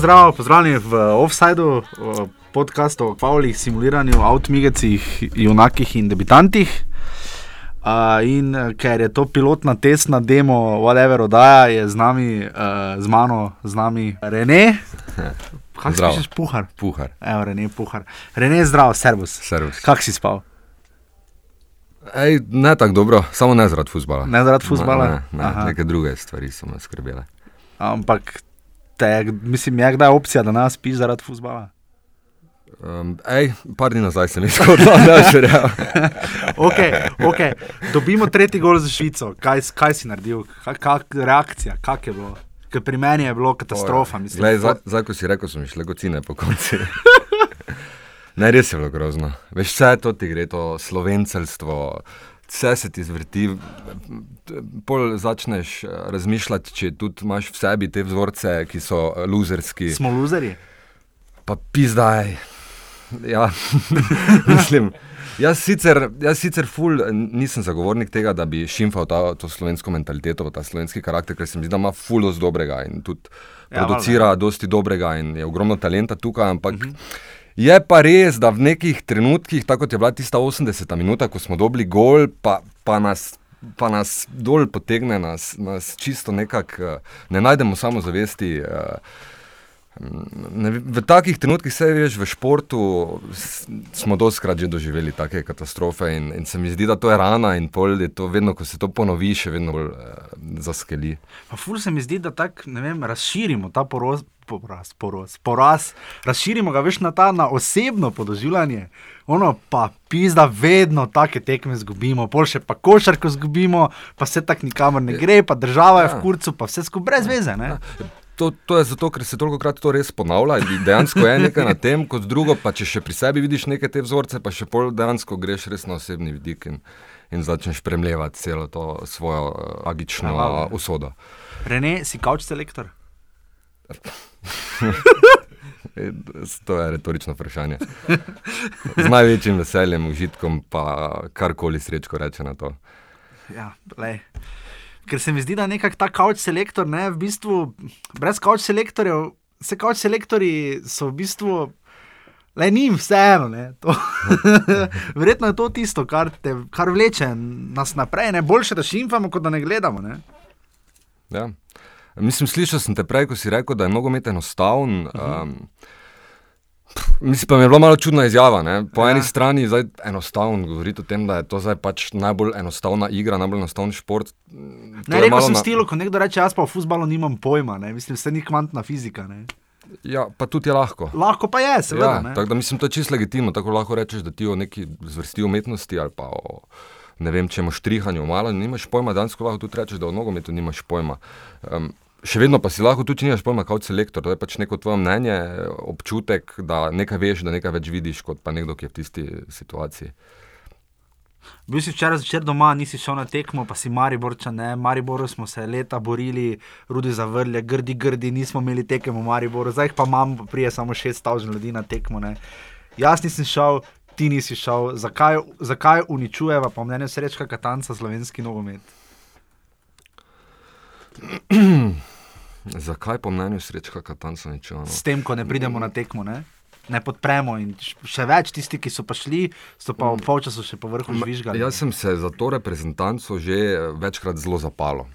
Jo, zdravo, pozdravljeni v Offsideu, podkastu o Pavlih, simuliranju, avtomigacih, junakih in debitantih. Uh, in ker je to pilotna testna demo, whatever oddaja, je z nami, uh, z mano, z nami Rene. Kaj si rečeš, puhar? Puhar, Evo, Rene, puhar. Rene, zdravo, servus. servis. Kak si spal? Ej, ne tako dobro, samo ne zaradi futbola. Ne zaradi fuzbala? Ne, ne, ne, neke druge stvari so me skrbele. Ampak, te, mislim, je kdaj opcija, da nas spiš zaradi fuzbala? Um, ej, par dni nazaj sem iskal, da ne še real. Okay, okay. Dobimo tretji gol za Švico. Kaj, kaj si naredil? Kak, kak, reakcija, kak je bilo? Ker pri meni je bilo katastrofa. Mislim, Glej, zdaj, zdaj, ko si rekel, mi šle gocine po konci. ne, res je bilo grozno. Veš, vse to ti gre, to slovenceljstvo, vse se ti zvrti. Pol začneš eh, razmišljati, če tudi imaš v sebi te vzorce, ki so eh, luzerski. Smo luzeri. Pa pizdaj. Ja, mislim. Jaz sicer, jaz sicer ful, nisem zagovornik tega, da bi šimfal ta, to slovensko mentaliteto, ta slovenski karakter, ker se mi zdi, da ima ful dosti dobrega in tudi Ja, producira dosti dobrega in je ogromno talenta tukaj, ampak uh -huh. Je pa res, da v nekih trenutkih, tako kot je bila tista 80 minuta, ko smo dobili gol, pa, pa nas. Pa nas dol potegne, nas, nas čisto nekako eh, ne najdemo samozavesti. eh, v takih trenutkih, se veš, v športu smo doskrat že doživeli take katastrofe in, in se mi zdi, da to je rana in pol je to vedno, ko se to ponovi, še vedno bolj uh, zaskeli. Pa ful se mi zdi, da tako ne vem, razširimo ta poraz, poraz, poraz, poraz, razširimo ga več na ta na osebno podoživljanje. Ono pa pizda, vedno take tekme zgubimo, pol še pa košarko zgubimo, pa se tako nikamor ne gre, pa država je v Ja. kurcu, pa vse skupaj brez veze. Ne? To, to je zato, ker se toliko krat to res ponavlja in dejansko je nekaj na tem, kot drugo, pa če še pri sebi vidiš neke te vzorce, pa še pol dejansko greš res na osebni vidik in, in začneš premljevati celo to svojo uh, agično Ja, usodo. Rene, si kavč selektor? To je retorično vprašanje. Z največjim veseljem, užitkom, pa karkoli srečko reče na to. Ja, lej. Ker se mi zdi, da nekako ta kavč selektor, ne, v bistvu, brez kavč selektorjev, vse kavč selektorji so v bistvu, le njim vseeno. ne, to- Verjetno je to tisto, kar, te, kar vleče nas naprej. Ne? Boljše, da šimfamo, kot da ne gledamo. Ne? Ja. Mislim, slišal sem te prej, ko si rekel, da je nogomet enostaven. Um, mislim, pa mi je bila malo čudna izjava. Ne? Po Ja. eni strani je enostavno govoriti o tem, da je to zdaj pač najbolj enostavna igra, najbolj enostaven šport. To Ne, rekel sem na- stilu, ko nekdo reče, jaz pa v futbalu nimam pojma, ne? mislim, vse ni kvantna fizika. Ne? Ja, pa tudi je lahko. Lahko pa je, seveda. Ja, tako da mislim, to je čisto legitimno. Tako lahko rečeš, da ti o neki zvrsti umetnosti ali pa o ne vem, čemu štrihanju malo nimaš pojma, danes lahko tudi rečeš, da o nogometu nimaš pojma. Um, še vedno pa si lahko tudi, če nimaš pojma, kot selektor. To je pač neko tvoje mnenje, občutek, da nekaj veš, da nekaj več vidiš, kot pa nekdo, ki je v tisti situaciji. Bil si včeraj zvečer doma, nisi šel na tekmo, pa si Mariborčan, ne, Mariboru smo se leta borili, rudi zavrli, grdi, grdi, nismo imeli tekem v Mariboru, zdaj pa imam, prije samo 6000 ljudi na tekmo. Ne. Jaz nisem šel, ti nisi šel, zakaj, zakaj uničujeva, po mnenju srečka Katanca, slovenski nogomet? Zakaj po mnenju srečka Katanca nič? No? S tem, ko ne pridemo na tekmo, ne, ne podpremo in še več tisti, ki so pa šli, so pa v polčasu še povrhu žvižgali. Jaz sem se za to reprezentanco že večkrat zelo zapalo.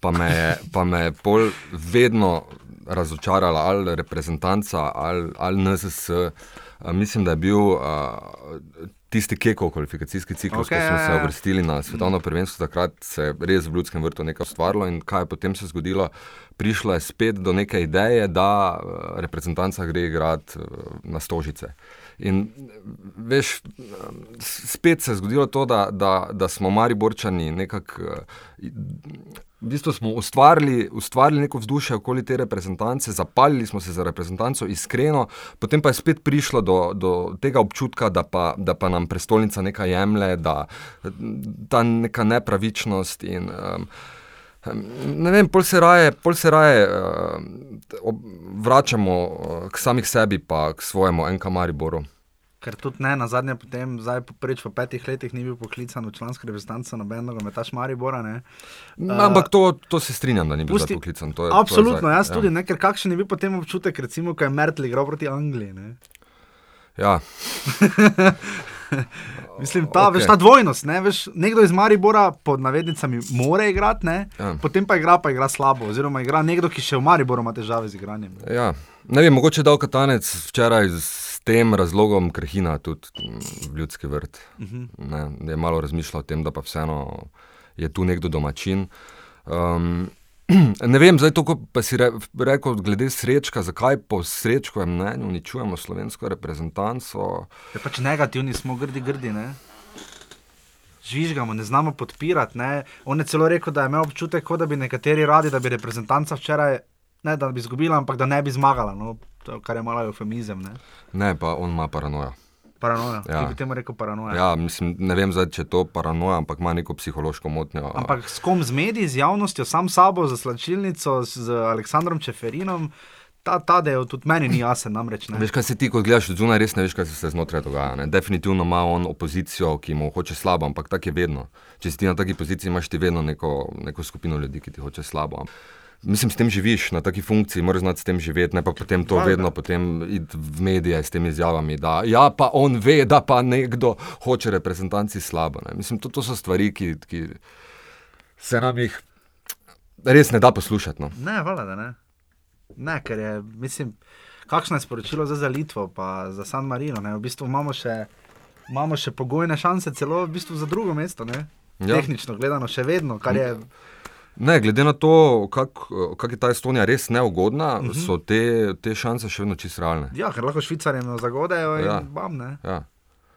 Pa me, je- pa me je pol vedno razočarala ali reprezentanca ali, ali NSS. Mislim, da je bil tisti Kekov kvalifikacijski Okej, okay, ko smo ja, se ja. uvrstili na svetovno prvenstvo, takrat se je res v Ljudskem vrtu nekaj ustvarilo in kaj je potem se zgodilo? Prišlo je spet do neke ideje, da reprezentanca gre igrati na stožice. In veš, spet se je zgodilo to, da, da, da smo Mariborčani nekako. eh, V bistvu smo ustvarili, ustvarili neko vzdušje okoli te reprezentance, zapalili smo se za reprezentanco iskreno, potem pa je spet prišlo do, do tega občutka, da pa, da pa nam prestolnica nekaj jemlje, da ta neka nepravičnost in. Um, Ne vem, pol se raje, pol se raje uh, vračamo uh, k samih sebi, pa k svojemu enka Mariboru. Ker tudi ne, na zadnje, potem, zdaj prvič po petih letih ni bil poklican v člansko reprezentanco nobenega metaš Maribora. Ne. No, Ampak to, to se strinjam, da ni bil Pusti- poklican. To je, Absolutno, to je zdaj, jaz tudi, ne, ker kakšen je bil potem občutek, recimo, ko je Mertl igral proti Angliji. Ne. Ja. Mislim, ta, okay. Veš, ta dvojnost. Ne, veš, nekdo iz Maribora pod navednicami more igrati, Ja. potem pa igra, pa igra slabo. Oziroma igra nekdo, ki še v Mariboru ima težave z igranjem. ne. Ja. Ne vem, mogoče je dal Katanec včeraj s tem razlogom krehina tudi mm, v ljudski vrt. Uh -huh. Ne, je malo razmišljal o tem, da pa vseeno je tu nekdo domačin. Um, ne vem, zdaj to, ko pa si re, rekel, glede srečka, zakaj po srečkovem mnenju uničujemo slovensko reprezentanco. Je pač negativni, smo grdi, grdi. Ne? Žvižgamo, ne znamo podpirati. Ne? On je celo rekel, da je imel občutek, kot da bi nekateri radi, da bi reprezentanca včeraj ne da bi izgubila, ampak da ne bi zmagala. No? To, kar je malo eufemizem. Ne? Ne, pa on ima paranojo. Paranoja. Ja. Ti bi temu rekel paranoja. Ja, mislim, ne vem, zdaj, če je to paranoja, ampak ima neko psihološko motnjo. Ampak s kom z mediji, z javnostjo, sam sabo, z slačilnico, z Aleksandrom Čeferinom, ta, ta del tudi meni ni jasen. Namreč, ne. Veš, kaj se ti, ko gledaš od zunaj, res ne veš, kaj se znotraj dogaja. Ne? Definitivno ima on opozicijo, ki mu hoče slabo, ampak tako je vedno. Če si ti na taki poziciji, imaš ti vedno neko, neko skupino ljudi, ki ti hoče slabo. Mislim, s tem živiš na taki funkciji, moraš znati s tem živeti, ne pa potem to Valjda. vedno potem iti v medije s temi izjavami, da ja, pa on ve, da pa nekdo hoče reprezentanci slabo. Ne? Mislim, to, to so stvari, ki, ki se nam jih res ne da poslušati. No. Ne, hvala, da ne. Ne, ker je, mislim, kakšno je sporočilo zdaj za Litvo, pa za San Marino. Ne? V bistvu imamo še, imamo še pogojne šanse, celo v bistvu za drugo mesto. Ne? Ja. Tehnično gledano, še vedno, kar je. Ne, glede na to, kako kak je ta Estonija res neugodna, uh Mhm. -huh. so te, te šanse še vedno čisto realne. Ja, ker lahko švicarjem zagodejo in Ja. ja. bam. Ne? Ja.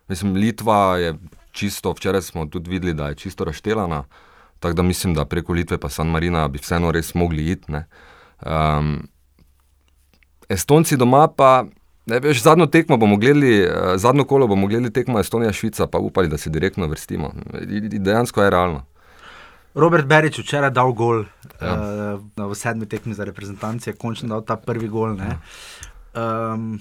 Mislim, Litva je čisto, včeraj smo tudi videli, da je čisto razštelana, tako da mislim, da preko Litve pa San Marina bi vseeno res mogli iti. ne. Um, Estonci doma pa, ne veš, zadnjo tekmo bomo gledali, eh, zadnjo kolo bomo gledali tekmo Estonija-Švica, pa upali, da se direktno vrstimo. Dejansko je realno. Robert Berič včeraj dal gol Ja. uh, v sedmi tekmi za reprezentacijo, končno dal ta prvi gol. Ne? Um,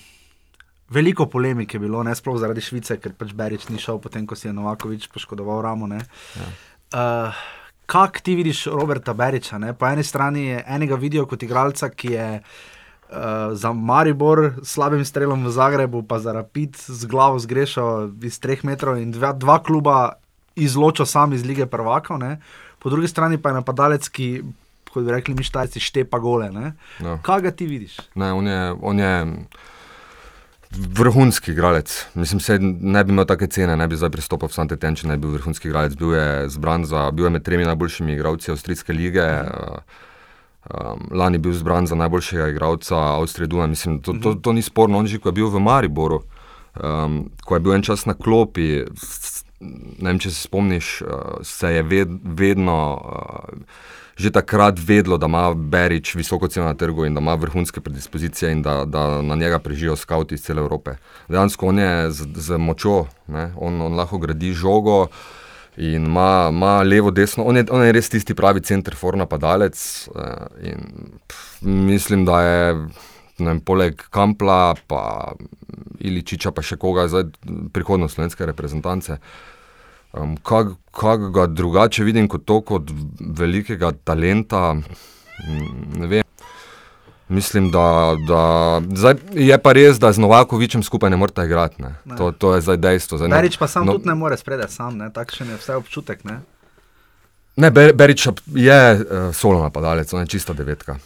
veliko polemik je bilo, ne sploh zaradi Švice, ker pač Berič ni šel, potem ko si je Novakovič poškodoval ramo. Ne? Ja. Uh, Kaj ti vidiš Roberta Beriča? Ne? Po eni strani je enega vidijo kot igralca, ki je uh, za Maribor s slabim strelom v Zagrebu, pa za Rapid z glavo zgrešil iz treh metrov in dva, dva kluba izločil sam iz lige prvakov. Ne? Po drugi strani pa je napadalec, ki, kot bi rekli, mi štajci, štepa gole. Ne? No. Kaj ga ti vidiš? Ne, on je, on je vrhunski igralec. Mislim, se ne bi imel take cene, ne bi zdaj pristopil v Sante Ten, če ne bi bil vrhunski igralec. Bil je zbran za, bil je med tremi najboljšimi igralci Avstrijske lige. Mhm. Um, lani bil zbran za najboljšega igralca Avstrije Duna. Mislim, to, to, to ni sporno. On že, ko je bil v Mariboru, um, ko je bil en čas na klopi, ne vem, če se spomniš, uh, se je ved, vedno. Uh, že takrat vedlo, da ima Berič visoko ceno na trgu in da ima vrhunske predispozicije in da, da na njega prežijo skavti iz cele Evrope. Dejansko on je z, z močjo, on, on lahko gradi žogo in ima, ima levo, desno. On je, on je res tisti pravi center for napadalec eh, in pf, mislim, da je. Vem, poleg Kampla, pa Iličiča, pa še koga, zdaj prihodnost slovenske reprezentance. Um, Kaj ga drugače vidim kot to, kot velikega talenta, mm, ne vem. Mislim, da, da zdaj, je pa res, da z Novakovičem skupaj ne morete igrati. Ne. Ne. To, to je zdaj dejstvo. Zdaj, Berič pa sam no, tudi ne more spredaj, sam, ne? takšen je vse občutek. Ne? Ne, Ber, Berič je uh, solo napadalec, on je čista devetka.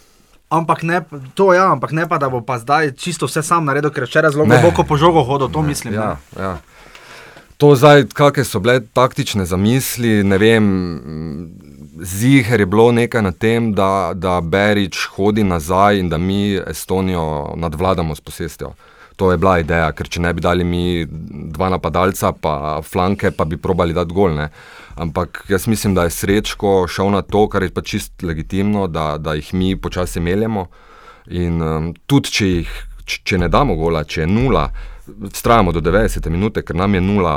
Ampak ne, to ja, ampak ne pa, da bo pa zdaj čisto vse sam naredil, ker včeraj zelo Ne. globoko po žogo hodil, to mislim. Ja, ne. ja. To zdaj, kakšne so bile taktične zamisli, ne vem. Ziger je bilo nekaj na tem, da, da Berič hodi nazaj in da mi Estonijo nadvladamo s posestjo. To je bila ideja, ker če ne bi dali mi dva napadalca, pa flanke, pa bi probali dati gol. Ne? Ampak jaz mislim, da je srečko šel na to, kar je pa čist legitimno, da, da jih mi počasi meljemo. In um, tudi če, jih, če ne damo gola, če je nula, vztrajamo do 90 minut, ker nam je nula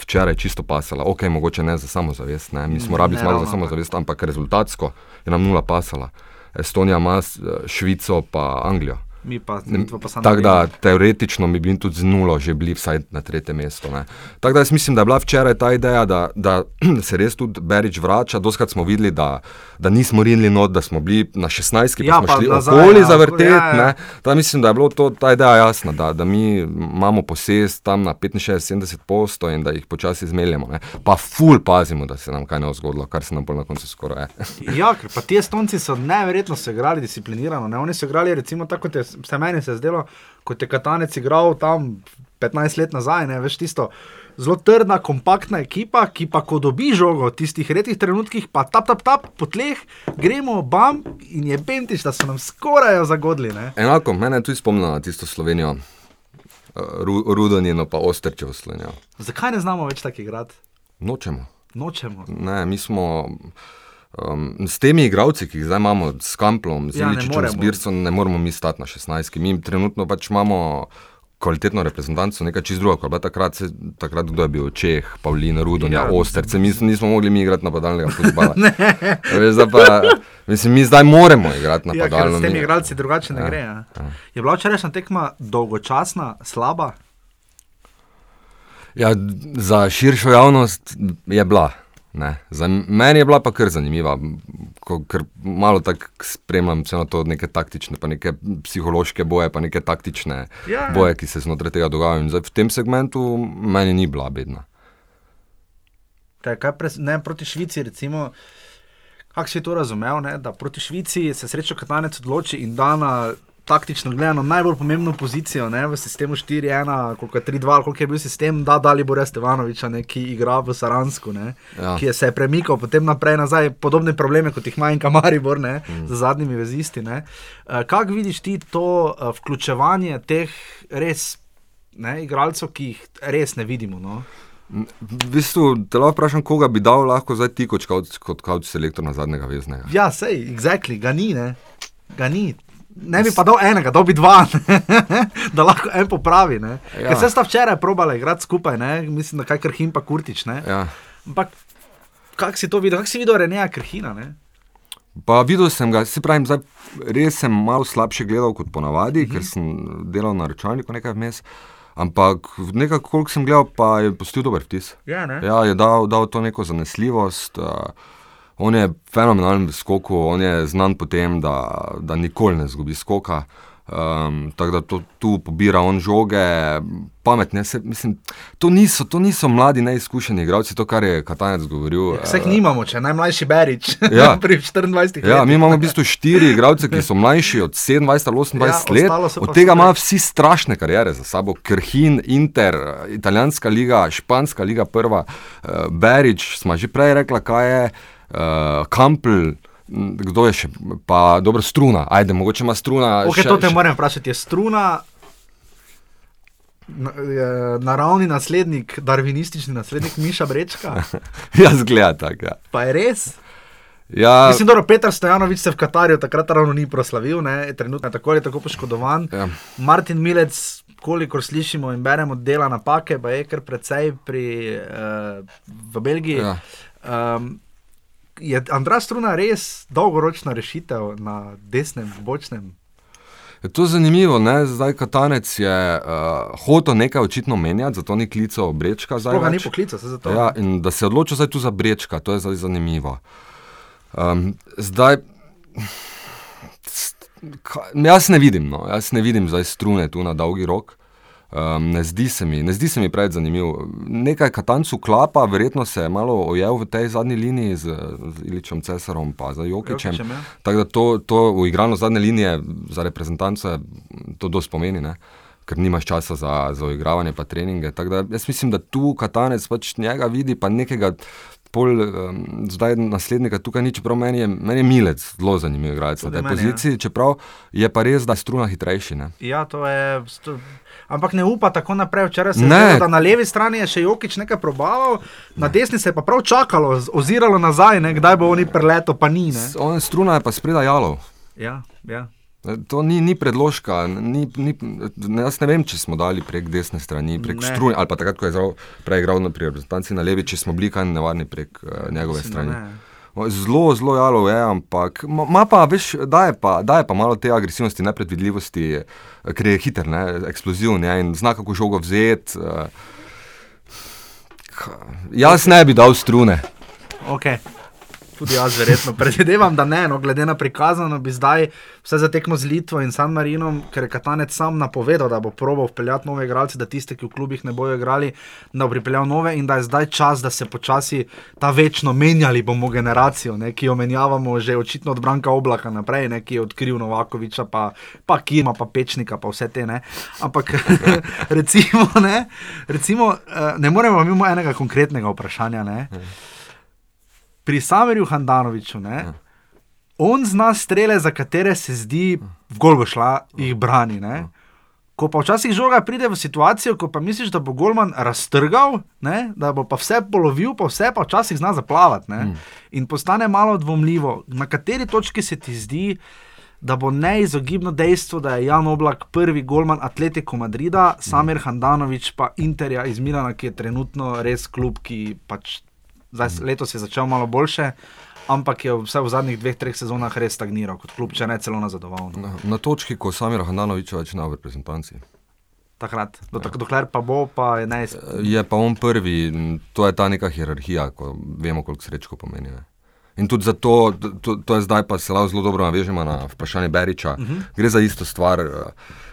včeraj čisto pasala. Ok, mogoče ne za samozavest, ne? mi smo rabili zmago za samozavest, ampak rezultatsko je nam nula pasala. Estonija ima Švico pa Anglijo. Mi pa, mi pa samo Tako da teoretično bi bili tudi z nulo že bili vsaj na tretje mesto. ne. Tako da jaz mislim, da je bila včeraj ta ideja, da, da se res tudi Berič vrača. Doskrat smo videli, da, da nismo rinili not, da smo bili na 16, pa Ja, smo pa šli nazaj, okoli ja, zavrteti. ja, ja. Tako mislim, da je bila ta ideja jasna, da, da mi imamo posest tam na 65-70 posto in da jih počasi zmeljemo. Ne. Pa ful pazimo, da se nam kaj ne bo zgodilo, kar se nam bolj na koncu skoraj je. Ja, ker pa ti Estonci so neverjetno se igrali disciplinirano. Ne? Oni so igrali, recimo, tako kot je se meni se zdelo, kot je Katanec igral tam 15 let nazaj, ne veš tisto. Zelo trdna, kompaktna ekipa, ki pa ko dobi žogo v tistih redkih trenutkih, pa tap, tap, tap po tleh, gremo bam in je bentiš, da so nam skoraj zagodli. Ne? Enako, mene je tudi spomnilo na tisto Slovenijo, eh, Ru, Rudonino pa Ostrčev Slovenijo. Zakaj ne znamo več tako igrati? Nočemo. Nočemo. Ne, mi smo um, s temi igravci, ki jih zdaj imamo, s Kamplom, z Ja, Iličičem, z Bircem, ne moremo mi stati na 16. Mi trenutno pač imamo kvalitetno reprezentanco, nekaj čist druga. kot Takrat, se, takrat kdo je bil Čeh, Pavlin, Rudon, Ja. ja, Osterce, mi s- nismo mogli mi igrati napadalnega futbola. Veš, pa, mislim, mi zdaj moramo igrati Ja, napadalno. s temi mi- igralci drugače ne Ja, gre. Ja. Je bila včerajšnja tekma dolgočasna, slaba? Ja, za širšo javnost je bila. Ne. Za meni je bila pa kar zanimiva, ko, ker malo tako spremljam vse na to neke taktične, pa neke psihološke boje, pa neke taktične Ja. boje, ki se znotraj tega dogajajo. In zdaj v tem segmentu meni ni bila bedna. Kaj, kaj pres, ne, proti Švici, recimo, kako si to razumel, ne, da proti Švici se srečo Katanec odloči in da na taktično gledano najbolj pomembno pozicijo ne, v sistemu 4-1, koliko je 3-2, ali koliko je bil sistem, da dali Borja Stevanoviča, ne, ki igra v Saransku, ne, Ja. ki je se je premikal potem naprej nazaj, podobne probleme kot jih ima in Kamaribor, ne, mm. z zadnjimi vezisti. ne. Eh, Kako vidiš ti to eh, vključevanje teh res ne, igralcev, ki jih res ne vidimo? No? V bistvu te lahko vprašam, koga bi dal lahko zdaj ti kot, kaut- kot kaut selektor na zadnjega veznega. Ja, sej, exactly, ga ni, ne. Ga ni. Ne bi pa dal enega, dal bi dva, ne. da lahko en popravi. Ja. Ja. Se sta včeraj probala igrati skupaj, ne. mislim, da kaj krhim pa kurtič. Ne. Ja. Ampak kako si to videl, kako si videl Reneja Krhina? Ne? Pa videl sem ga, se pravi, res sem malo slabše gledal kot ponavadi, ker sem delal na računalniku nekaj vmes. Ampak nekako, koliko sem gledal, pa je postil dober vtis. Ja, ne. Ja, je dal, dal to neko zanesljivost. Uh, on je fenomenalen v skoku, on je znan po tem, da, da nikoli ne zgubi skoka. Um, tako da to, tu pobira on žoge, pametne. Se, mislim, to, niso, to niso mladi, neizkušeni igralci, to, kar je Katanec govoril. Vse jih eh, nimamo, če najmlajši Berič. Ja. Pri 24 Ja, letih. mi imamo v bistvu štiri igralce, ki so mlajši od 27 ali 28 Ja, let. Od tega imajo vsi strašne kariere za sabo. Krhin, Inter, eh, italijanska liga, španska liga, prva, uh, Berič, smo že prej rekla, kaj je, uh, Kampl. Kdo je še, pa dobro, struna, ajde, mogoče ima struna. Okay, še- to te še- moram vprašati. Je struna na- je naravni naslednik, darvinistični naslednik Miša Brečka? Ja, zgleda tako. Ja. Pa je res? Ja, Mislim, da Petr Stojanovič se v Katarju takrat ravno ni proslavil, ne? trenutno je tako ali tako poškodovan. ja. Martin Milec, kolikor slišimo in beremo, dela napake, pa je kar precej pri, uh, v Belgiji. Ja. Um, je Andrej Struna res dolgoročna rešitev na desnem, bočnem? Je to zanimivo, ne? zdaj Katanec je uh, hotel nekaj očitno menjati, zato ni klical Brečka. zdaj Sploh ga ni poklical, se zato. Ja, in da se je odločil zdaj tu za Brečka, to je zdaj zanimivo. Um, zdaj, s- ka- jaz ne vidim, no, jaz ne vidim zdaj strune tu na dolgi rok. Um, ne, zdi se mi, ne zdi se mi preveč zanimivo. Nekaj katancu klapa, verjetno se je malo ojel v tej zadnji liniji z, z Iličem Cesarom in za Jokičem. Jokićem, ja. Tako da to, to uigrano zadnje linije za reprezentance to dosti pomeni. Ne? Ker nimaš časa za, za uigravanje, pa treninge. Tako da jaz mislim, da tu Katanec pač njega vidi, pa nekega pol, um, zdaj naslednjega tukaj ni, čeprav meni je, meni je Milec zelo zanimiv igralec na tej ja. poziciji, čeprav je pa res, da je struna hitrejši. Ne? Ja, to je. sto- Ampak ne upa tako naprej. Včeraj se je Ne. zdelo, da na levi strani je še Jokič nekaj probaval, na desni se je pa prav čakalo, oziralo nazaj, ne, kdaj bo oni preleto, pa ni. Ne. On struna je pa spredaj jalov. Ja, ja. To ni, ni predložka. Ni, ni, jaz ne vem, če smo dali prek desne strani, prek Ne. strune, ali pa takrat, ko je zdrav, prej igral na pri reprezentanci na levi, če smo bili kaj nevarni prek uh, njegove Mislim, strani. Zelo, zelo jalov je, ampak ma, ma pa, veš, daje pa, daje pa malo te agresivnosti, nepredvidljivosti, eh, ker je hiter, ne, eksploziven je in zna kako žogo vzeti. Uh, jaz ne bi dal strune. Okay. Tudi jaz, verjetno. Predvidevam, da ne, no, glede na prikazano, bi zdaj vse zatekmo z Litvo in San Marinom, ker je Katanec sam napovedal, da bo probal vpeljati nove igralce, da tiste, ki v klubih ne bojo igrali, da bo pripeljal nove in da je zdaj čas, da se počasi ta večno menjali bomo generacijo, ne, ki jo menjavamo že očitno od Branka Oblaka naprej, ne, ki je odkril Novakoviča, pa, pa Kima, pa Pečnika, pa vse te. Ne. Ampak recimo, ne, recimo, eh, ne moremo mimo enega konkretnega vprašanja. Ne pri Samerju Handanoviču, ne, ja. on zna strele, za katere se zdi, v gol bo šla, jih brani. Ne. Ko pa včasih žoga pride v situacijo, ko pa misliš, da bo Golman raztrgal, ne, da bo pa vse polovil, pa vse pa včasih zna zaplavati. Mm. In postane malo dvomljivo, na kateri točki se ti zdi, da bo neizogibno dejstvo, da je Jan Oblak prvi Golman Atletico Madrida, Samer mm. Handanovič pa Interja iz Milana, ki je trenutno res klub, ki pač Zdaj, letos je začel malo boljše, ampak je vse v zadnjih dveh, treh sezonah res stagniral, kot klub, če ne celo nazadoval. No. Na, na točki, ko sami Rahanovič več na reprezentanci. Takrat, do, ja. dokler pa bo, pa je najstarejši. Je pa on prvi, to je ta neka hierarhija, ko vemo, koliko srečko pomeni. Ne. In tudi zato, to, to je zdaj pa se lahko zelo dobro navežemo na vprašanje Beriča. Uh mhm. -huh. Gre za isto stvar. Uh,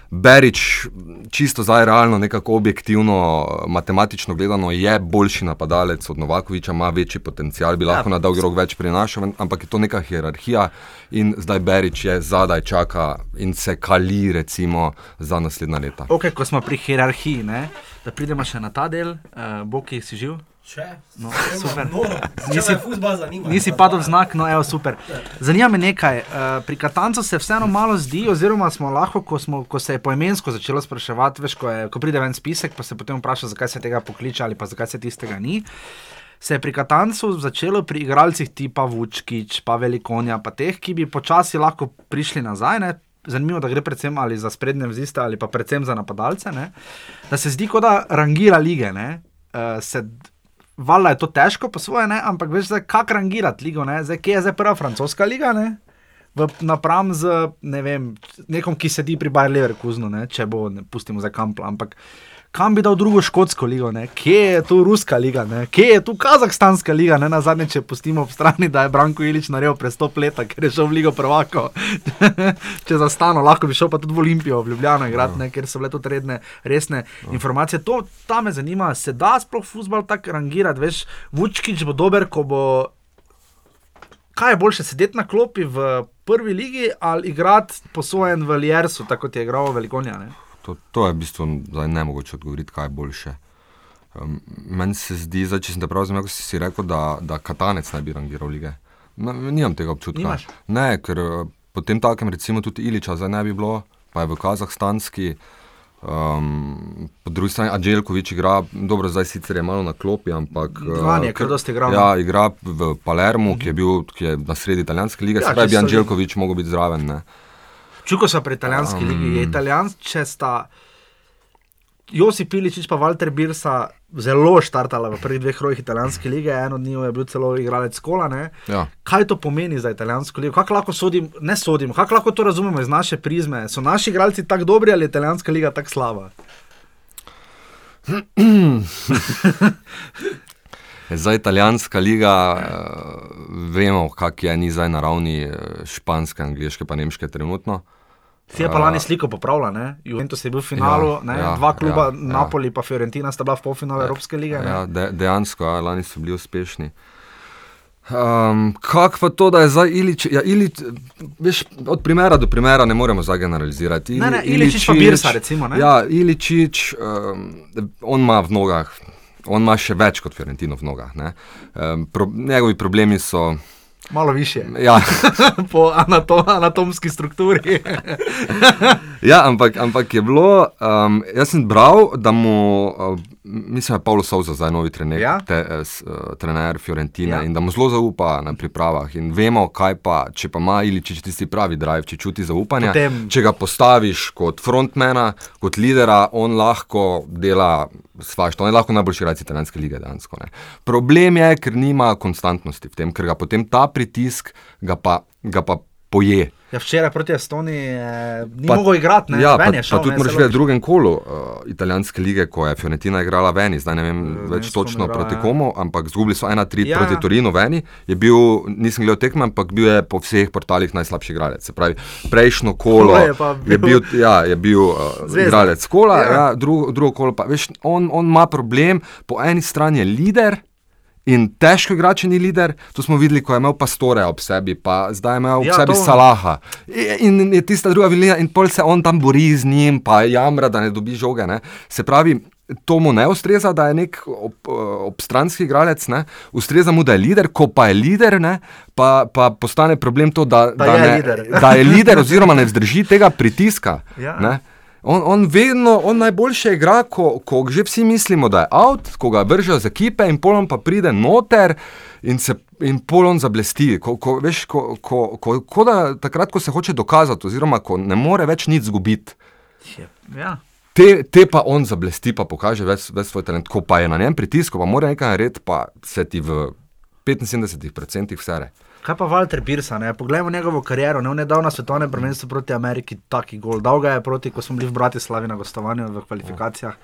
Berič, čisto zdaj realno, nekako objektivno, matematično gledano, je boljši napadalec od Novakoviča, ima večji potencial, bi lahko ja, na dolgi rok več prinašal, ampak je to neka hierarhija in zdaj Berič je zadaj, čaka in se kali, recimo, za naslednja leta. Ok, ko smo pri hierarhiji, ne? da pridemo še na ta del, uh, bo ki si živ. No, nisi nisi padel znak, no, evo, super. Zanima me nekaj. Uh, pri Katancu se vseeno malo zdi, oziroma smo lahko, ko, smo, ko se je poemensko začelo spraševati, veš, ko, je, ko pride ven spisek, pa se potem vpraša, zakaj se tega pokliče ali pa zakaj se tistega ni. Se je pri Katancu začelo pri igralcih tipa Vučkič, pa Velikonja, pa teh, ki bi počasi lahko prišli nazaj. Ne? Zanimivo, da gre predvsem ali za sprednje vziste ali pa predvsem za napadalce. Ne? Da se zdi, kot da rangira lige. Uh, Vala je to težko, po svoje, ne? ampak veš, kako rangirati ligo, zdaj, kje je zdaj prva francoska liga, ne? V, napram z ne vem, nekom, ki sedi pri Bajer Leverkusenu, če bo, ne pustimo za kampla. Ampak kam bi dal drugo škotsko ligo, ne? kje je tu ruska liga, ne? kje je tu kazahstanska liga, ne na zadnje, če pustimo ob strani, da je Branko Ilič naredil prestop leta, ker je šel v ligo prvako. če zastano, lahko bi šel pa tudi v Olimpijo, v Ljubljano, igrati, ne? ker so bile to redne, resne no. informacije. To ta me zanima, se da sploh futbol tako rangirati, veš, Vučkič bo dober, ko bo. Kaj je boljše, sedeti na klopi v prvi ligi ali igrati posojen v Ljersu, tako kot je igral Velikonja? Ne? To, to je v bistvu ne mogoče odgovoriti, kaj je boljše. Um, meni se zdi, da če sem te prav razumel, ko si, si rekel, da, da Katanec ne bi rangiral lige. No, nimam tega občutka. Nimaš? Ne, ker eh, potem takem, recimo, tudi Iliča zdaj ne bi bilo, pa je v Kazahstanski. Um, po drugi strani, Anželkovič igra, dobro, zdaj sicer je malo na klopi, ampak. Zvanje, uh, ker dosti igra. Ja, igra v Palermu, uh -huh. ki, je bil, ki je na sredi italijanske lige, ja, se pravi, bi Anželkovič mogel biti zraven. Ne. Čuko so pri italijanski um, ligi, je italijanski, če sta Josip Pilič in Walter Birsa zelo štartala v prvih dveh rojih italijanske lige, eno od njih je bil celo igralec kola. Ja. Kaj to pomeni za italijansko ligo? Kako lahko sodim, ne sodim, kako lahko to razumemo iz naše prizme? So naši igralci tako dobri ali je italijanska liga tako slaba? Za italijanska liga uh, vemo, kak je ni zdaj na ravni uh, španske, angliške, pa nemške trenutno. Si je pa lani sliko popravila, ne? Juventus je bil v finalu, ja, ja, dva kluba, ja, ja. Napoli in Fiorentina sta bila v polfinalu ja, Evropske lige. Ja, de, dejansko, ja, lani so bili uspešni. Um, Kako pa to, da je zdaj Ilič, ja, Ilič veš, od primera do primera ne moremo zdaj generalizirati. Ili, ne, ne, Iličič, Iličič pa Birsa, recimo. Ne? Ja, Iličič, um, on ima v nogah, on ima še več kot Fiorentino v nogah. Um, pro, njegovi problemi so. Malo više. Ja. po anato anatomski strukturi. ja, ampak, ampak je bilo, um, jaz sem bral, da mu uh, mislim, da je Pavlo Souza zdaj novi trener, Ja. te, eh, s, uh, trener Fiorentine Ja. in da mu zelo zaupa na pripravah. In vemo, kaj pa, če pa ima ili če tisti pravi drive, če čuti zaupanje. Potem- Če ga postaviš kot frontmana, kot lidera, on lahko dela svašta. On je lahko najboljši igralec italijanske lige dejansko. Ne. Problem je, ker nima konstantnosti v tem, ker ga potem ta pritisk ga pa, ga pa poje. Ja, včeraj proti Estoniji eh, ni Pa- mogel igrati, ne, Ja, pa, ven je pa šel, tudi ne, moraš saj vedeti v drugem kolu uh, italijanske lige, ko je Fiorentina igrala veni, zdaj ne vem več vem, s kom točno igrala, proti ja. komu, ampak zgubili so 1-3 Ja. proti Torinu veni. Je bil, nisem gledal tekme, ampak bil je po vseh portalih najslabši igralec. Se pravi, prejšnjo kolo je pa je bil- bil, ja, je bil uh, Zvezda. igralec kola, Ja. ja. Ja, drugo, drugo kolo pa. Veš, on, on ima problem, po eni strani je lider. In težko igrač ni lider, to smo videli, ko je imel pastore ob sebi, pa zdaj je imel ob Ja, sebi to- Salaha. In, in je tista druga velina, in pol se on tam bori z njim, pa jamra, da ne dobi žoge. Ne. Se pravi, to mu ne ustreza, da je nek ob, obstranski igralec, ne. ustreza mu, da je lider, ko pa je lider, ne, pa, pa postane problem to, da, Da je ne, lider. da je lider, oziroma ne vzdrži tega pritiska. Ja. Ne. On, on vedno, on najboljše igra, ko, ko že vsi mislimo, da je out, ko ga vržejo z ekipe in polom pa pride noter in, se, in polom zablesti. Ko, ko, veš, ko, ko, ko, ko da, takrat, ko se hoče dokazati, oziroma ko ne more več nič izgubiti. Ja. Te, te pa on zablesti, pa pokaže ves, ves svoj talent. Ko pa je na njem pritisk, pa mora nekaj narediti, pa se ti v 75% vsere. Kaj pa Walter Pirsa, ne? poglejmo njegovo kariero, ne? on je dal na svetovnem prvenstvu proti Ameriki taki gol, dal ga je proti, ko smo bili v Bratislavi na gostovanju v kvalifikacijah.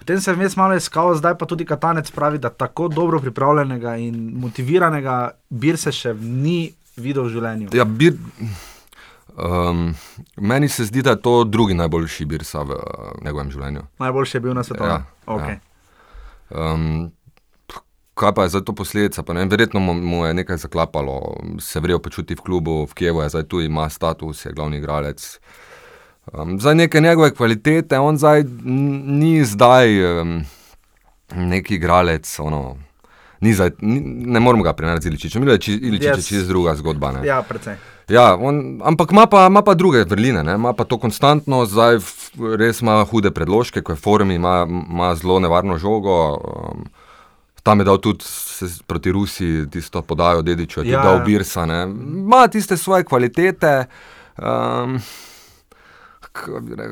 Potem se je vmes malo iskal, zdaj pa tudi Katanec pravi, da tako dobro pripravljenega in motiviranega Birse še ni videl v življenju. Ja, bir, um, meni se zdi, da je to drugi najboljši birsa v uh, njegovem življenju. Najboljši je bil na svetovnem. Ja, okay. ja. Um, kaj pa je zdaj to posledica? Pa ne, verjetno mu, mu je nekaj zaklapalo, se vrejo počuti v klubu, v Kijevu je zdaj tu, ima status, je glavni igralec. Um, za neke njegove kvalitete, on zdaj ni zdaj um, neki igralec. Ono, Ni zdaj, ni, ne moremo ga primerjati z Iličičem, Iličič je Yes. čist druga zgodba. Ne? Ja, precej. Ja, on, ampak ima pa, ima pa druge vrline, ne? ima pa to konstantno, zdaj res ima hude predložke, ko je v formi, ima, ima zelo nevarno žogo. Um, tam je dal tudi se, proti Rusiji tisto podajo dediču, je Ja, dal ja. Birsa. ne. Ima tiste svoje kvalitete. Um,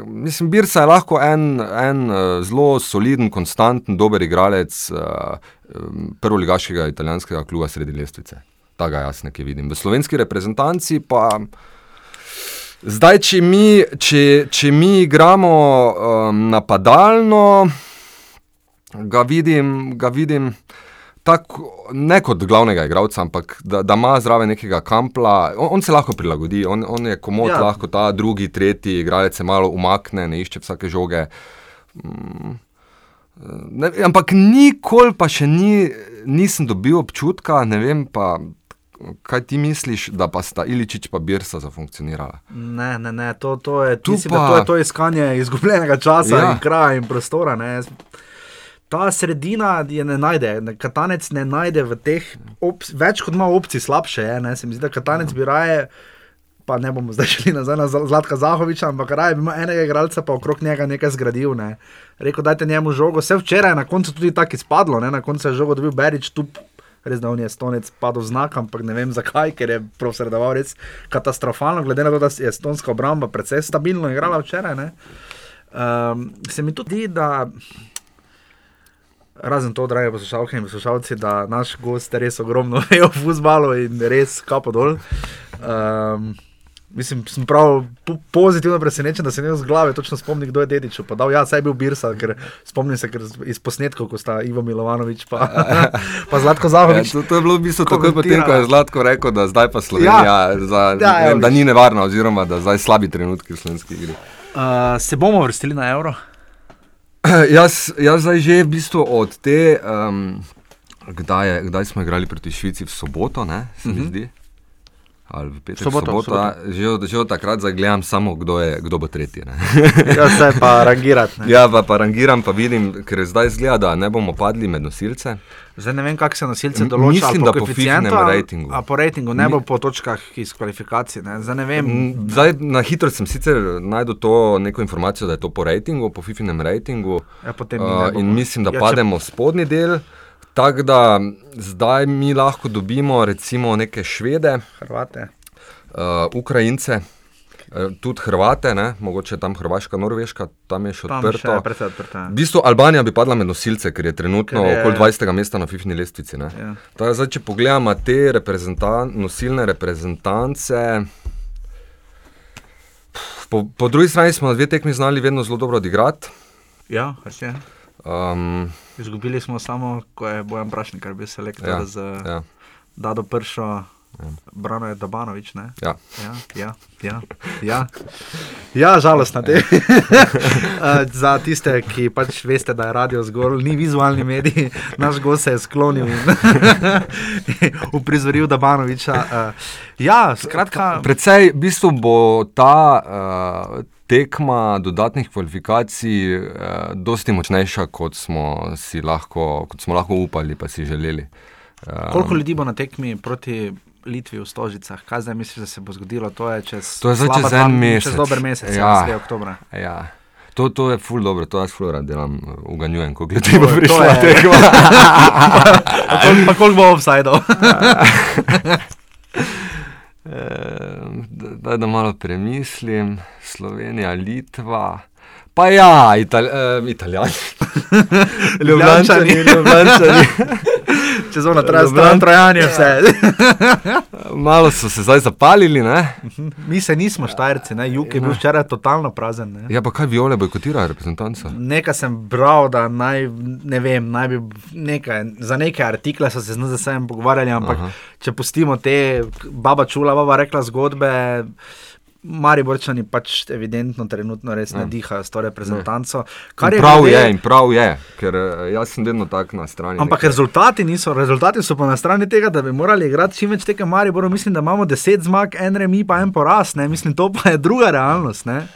Mislim, Birsa je lahko en, en uh, zelo soliden, konstanten, dober igralec uh, prvoligaškega italijanskega kluba sredi lestvice. Tega jaz nekaj vidim. V slovenski reprezentanci pa. Zdaj, če mi, če, če mi igramo um, napadalno, ga vidim, ga vidim tako, ne kot glavnega igralca, ampak da, da ima zraven nekega kampla. On, on se lahko prilagodi, on, on je komod, Ja. lahko ta drugi, tretji igralec se malo umakne, ne išče vsake žoge. Mm, Ne, ampak nikoli pa še ni, nisem dobil občutka, ne vem pa, kaj ti misliš, da pa sta Iličič pa Birsa zafunkcionirala. Ne, ne, ne, to, to, je, mislim, da pa- to je to iskanje izgubljenega časa. Ja. in kraja in prostora. Ne. Ta sredina je ne najde, ne, Katanec ne najde v teh, več kot ima opcij, slabše je. Ne. Se mi zdi, da Katanec bi raje, pa ne bomo zdaj šli nazaj na Zla- Zlatka Zahoviča, ampak raje bi imel enega igralca, pa okrog njega nekaj zgradil. Ne. Rekel, dajte njemu žogo. Vse včeraj je na koncu tudi tako izpadlo, ne. na koncu je žogo dobil Berič tu. Res da on je stonec padel znak, ampak ne vem zakaj, ker je profesoroval res katastrofalno, glede na to, da je estonska obramba precej stabilno igrala včeraj. ne. Um, se mi tudi da razen to, drage poslušalke in poslušalci, da naš gost res ogromno ve o futbalu in res kapo dol. Um, Mislim, sem prav po pozitivno presenečen, da se ne z glave točno spomnim, kdo je dedič. Pa dal, ja, saj je bil Birsa, ker spomnim se ker iz posnetkov, ko sta Ivo Milovanovič pa, pa Zlatko Ja, Zahovič. to, to je bilo v bistvu takoj potem, ko je Zlatko rekel, da zdaj pa Slovenija, Ja. ja. za, Ja, ja, vem, da ni nevarna, oziroma da zdaj slabi trenutki v slovenski igri. Uh, se bomo vrstili na evro? jaz, jaz zdaj že v bistvu od te, um, kdaj, je, kdaj smo igrali proti Švici v soboto, ne, se mi Mhm. zdi. Ali v petek, Soboto, soboto. ja, že, od- že od takrat zagledam samo, kdo, je, kdo bo tretji. Ja, se pa rangirati. ne. ja, pa, pa rangiram, pa vidim, ker zdaj zgleda, da ne bomo padli med nosilce. Zdaj ne vem, kako se nosilce M- določa. mislim, da po koeficientu ratingu. A po rejtingu, ne Mi- bo po točkah iz kvalifikacij. Ne. Zdaj ne vem. Zdaj, na hitro sem sicer najdel to neko informacijo, da je to po rejtingu, po FIFInem rejtingu. Ja, Uh, in mislim, da Ja, če- pademo v spodnji del. Tako da zdaj mi lahko dobimo recimo neke švede, Hrvate. uh, Ukrajince, uh, tudi Hrvate, ne? mogoče tam Hrvaška, Norveška, tam je še Tam odprto. še je precej odprto. ja. V bistvu Albanija bi padla med nosilce, ker je trenutno Ker je- okoli 20. mesta na FIFI lestvici. ne. Ja. Tako da Zdaj, če pogledamo te reprezentan nosilne reprezentance. Po, po drugi strani smo dve tekmi znali vedno zelo dobro odigrati. Ja, res je. Um, Izgubili smo samo, ko je Bojan Prašnik bil selektor Ja, z ja, Dado Pršo, Brano je Dabanovič. Ne? ja. Ja, ja, ja, ja. ja žalostno je. Za tiste, ki pač veste, da je radio zgolj, ni vizualni medij, naš gost se je sklonil in uprizoril Dabanoviča. Uh, ja, skratka, Predvsej, v bistvu bo ta uh, tekma dodatnih kvalifikacij uh, dosti močnejša, kot smo, si lahko, kot smo lahko upali, pa si želeli. Um, koliko ljudi bo na tekmi proti Litvi v Stožicah? Kaj zdaj misliš, da se bo zgodilo? To je čez, To je zdaj čez en mesec. Čez dober mesec, Ja. ja, 3. oktobra. Ja. To, to je ful dobro, to jaz ful rad delam, uganjujem, ko gledam, To bo prišla tekma. Pa koliko- bo offsajdov? Eh, Daj, da malo premislim, Slovenija, Litva. Pa ja, Ital uh, italijani. Ljubljančani. Ljubljančani. Čez ono traja stran trajanje vse. Malo so se zdaj zapalili, ne? Mi se nismo štajerci, ne? jug je bil včeraj totalno prazen. Ne? Ja, pa kaj viole bojkotira reprezentanca? Nekaj sem bral, da naj, ne vem, naj bi nekaj, za neke artikle so se z NZS-em pogovarjali, ampak Aha. Če pustimo te, baba čula, baba rekla zgodbe. Mariborčani pač evidentno trenutno res ne Ja. dihajo s to reprezentanco. In Kar je prav glede- je, in prav je, ker eh, jaz sem vedno tak na strani. Ampak neke- rezultati niso, rezultati so pa na strani tega, da bi morali igrati čim več tekem Mariboru. Mislim, da imamo 10 zmag, en remi, pa en poraz. Ne? Mislim, to pa je druga realnost, ne?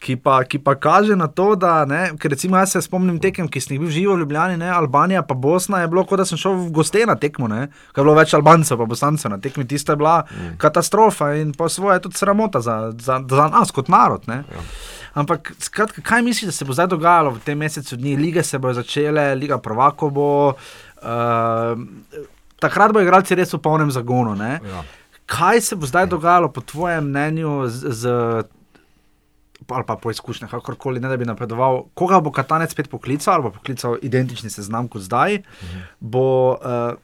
ki pa, ki pa kaže na to, da, ne, ker recimo jaz se spomnim tekem, ki sem jih bil živo v Ljubljani, ne, Albanija pa Bosna, je bilo kot da sem šel v goste na tekmo, ne, ker je bilo več Albancev pa Bosancev na tekmi, tista je bila mm. katastrofa in po svoje tudi sramota za, za, za nas kot narod. Ne. Ampak, skratka, kaj misliš, da se bo zdaj dogajalo v tem mesecu dni? Lige se bodo začele, Liga Prvako bo. Uh, takrat bo igralci res v polnem zagonu. Ne? Ja. Kaj se bo zdaj dogajalo, po tvojem mnenju, z, z ali pa po izkušnjah, kakorkoli, ne da bi napredoval, koga bo Katanec spet poklical ali bo poklical identični seznam kot zdaj? Mhm. Bo, uh,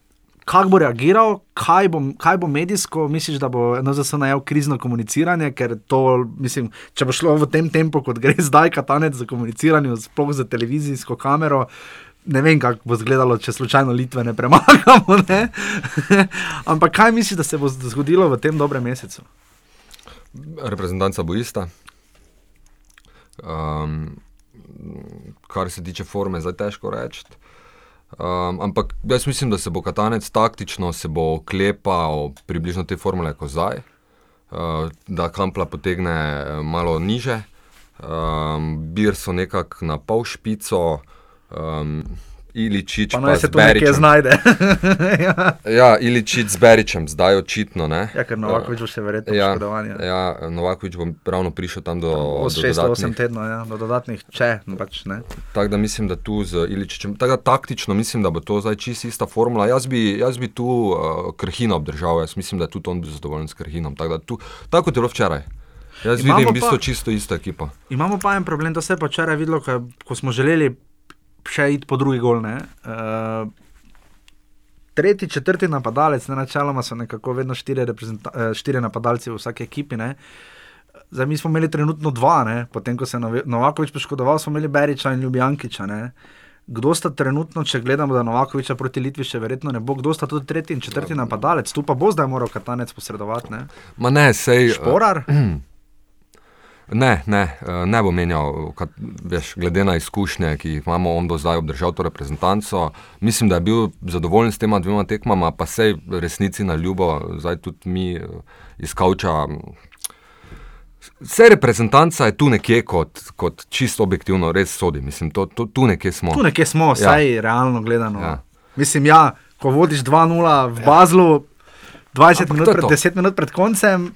Kako bo reagiral, kaj bo, kaj bo medijsko, misliš, da bo NZS najel krizno komuniciranje, ker to, mislim, če bo šlo v tem tempu, kot gre zdaj, katanec za komuniciranje, sploh za televizijsko kamero, ne vem, kako bo izgledalo, če slučajno Litve ne premagamo. Ne? Ampak kaj misliš, da se bo zgodilo v tem dobrem mesecu? Reprezentanca bo ista. Um, kar se tiče forme, zdaj težko reči. Um, ampak jaz mislim, da se bo Katanec taktično se bo klepal približno te formule kot zdaj, uh, da Kampla potegne eh, malo niže, um, Bir so nekako na pol špico, um, Iličič Pa naj pa se tu nekje znajde. ja. Ja, Iličič z Beričem, zdaj očitno. Ne? ja, ker Novakovič bo še verjetno Ja, poškodovan. Ja. ja, Novakovič bo ravno prišel tam do, Od do 6 do 8 dodatnih. tednov, ja, do dodatnih, če no pač. Tako da mislim, da tu z Iličičem, tako da taktično mislim, da bo to zdaj čisto ista formula. Jaz bi, jaz bi tu uh, Krhina obdržal, jaz mislim, da je tudi on bil zadovoljen s Krhinom. Tako, da tu, tako kot je bilo včeraj. Jaz Imamo vidim v pa- bistvu čisto isto ekipo. Imamo pa en problem, to se je pa včeraj videlo, ko, ko smo želeli še iti po drugi gol. ne. Uh, tretji, četrti napadalec, ne načeloma so nekako vedno štiri, eh, štiri napadalci v vsaki ekipi. Ne. Zdaj mi smo imeli trenutno dva, ne. potem ko se je Novakovič poškodoval, smo imeli Beriča in Ljubljankiča. Ne. Kdo sta trenutno, če gledamo, da Novakoviča proti Litvi še verjetno ne bo, kdo sta tudi tretji in četrti napadalec, tu pa bo zdaj moral Katanec posredovati. Ne. Ma ne, sej. Šporar? Ne, ne, eh, ne bo menjal, kad, veš, glede na izkušnje, ki jih imamo, on bo zdaj obdržal to reprezentanco. Mislim, da je bil zadovoljen s tema dvema tekmama, pa sej resnici na ljubo, zdaj tudi mi eh, iz Kavča. Vse reprezentanca je tu nekje, kot, kot čisto objektivno, res sodi. Mislim, to, to, tu nekje smo. Tu nekje smo, vsaj ja. realno gledano. Ja. Mislim, ja, ko vodiš 2-0 v Bazlu, 20 minut, pred, 10 minut pred koncem,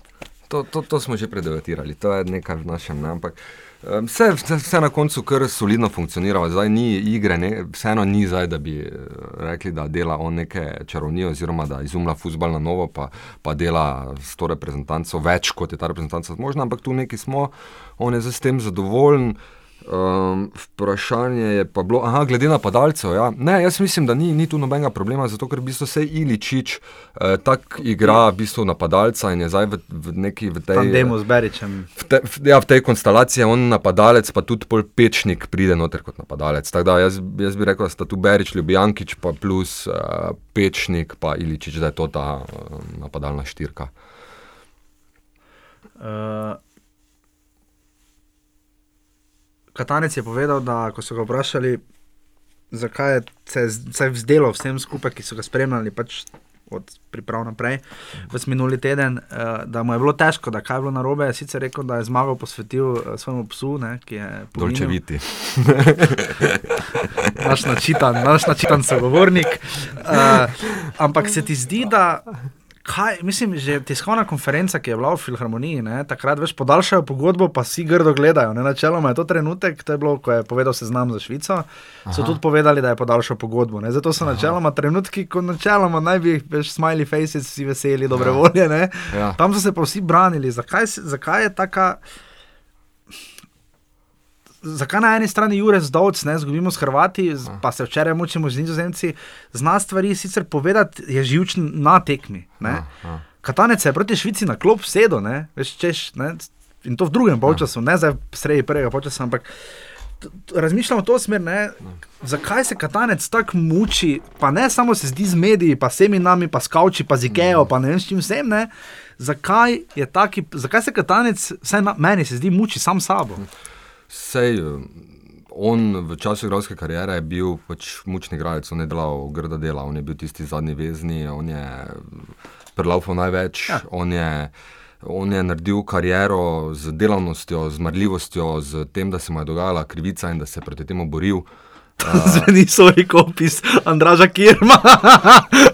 To, to, to smo že predebatirali, to je nekaj v našem. Ne? Ampak vse, vse, vse na koncu kar solidno funkcionira, zdaj ni igre, ne? vseeno ni zdaj, da bi eh, rekli, da dela on neke čarovnije, oziroma da izumlja futbol na novo, pa, pa dela s to reprezentanco več, kot je ta reprezentanca zmožna, ampak tu neki smo, on je s tem zadovoljen. Um, vprašanje je pa bilo, aha, glede na padalcev. Ja. Ne, jaz mislim, da ni, ni tu nobenega problema, zato ker v bistvu se Iličič eh, tako igra v bistvu napadalca in je zdaj v, v neki v tej. Tandemu z Beričem. V, te, v, ja, v tej konstelaciji je on napadalec, pa tudi pol pečnik pride noter kot napadalec. Tako da jaz, jaz bi rekel, da sta tu Berič, Ljubijankič, pa plus uh, pečnik, pa Iličič, da je to ta uh, napadalna štirka. Uh. Katanec je povedal, da ko so ga vprašali, zakaj se je zdelo vsem skupaj, ki so ga spremljali, pač od priprav naprej, v minuli teden, uh, da mu je bilo težko, da kaj je bilo na robe. Sicer rekel, da je zmagal posvetil uh, svojemu psu, ne, ki je dolčeviti. naš načitan, naš načitan sogovornik. Uh, ampak se ti zdi, da kaj, mislim, že tiskovna konferenca, ki je bila v Filharmoniji, ne, takrat veš, podaljšajo pogodbo, pa si grdo gledajo. Ne, načeloma je to trenutek, to je bilo, ko je povedal seznam za Švico, Aha. so tudi povedali, da je podaljšal pogodbo. Ne, zato so Aha. načeloma trenutki, ko načeloma naj bi veš, smiley faces, vsi veseli, dobre ja. volje. Ja. Tam so se pa vsi branili. Zakaj, zakaj je taka zakaj na eni strani Jurek zdovc, ne zgubimo s Hrvati, pa se včeraj mučimo z Nizozemci, zna stvari sicer povedati, je živčen na tekmi. Katanec je proti Švici na klop sedel, veš, češ, ne? in to v drugem polčasu, ne zdaj sredi prvega polčasa, ampak. Razmišljamo v to smer, ne? zakaj se katanec tako muči, pa ne samo se zdi z mediji, pa vsemi nami, pa skavči, pa z Ikejo, pa ne vem s čim vsem. Ne? Zakaj, taki, zakaj se katanec, vsaj na, meni se zdi, muči sam sabo? Sej, eh, on v času igralske kariere je bil pač mučni igralec, on je delal grda dela, on je bil tisti zadnji vezni, on je prelaufal največ, ja. on, je, on je naredil kariero z delavnostjo, z marljivostjo, z tem, da se mu je dogajala krivica in da se je proti temu boril. Zveni so reki opis Andraža Kirma.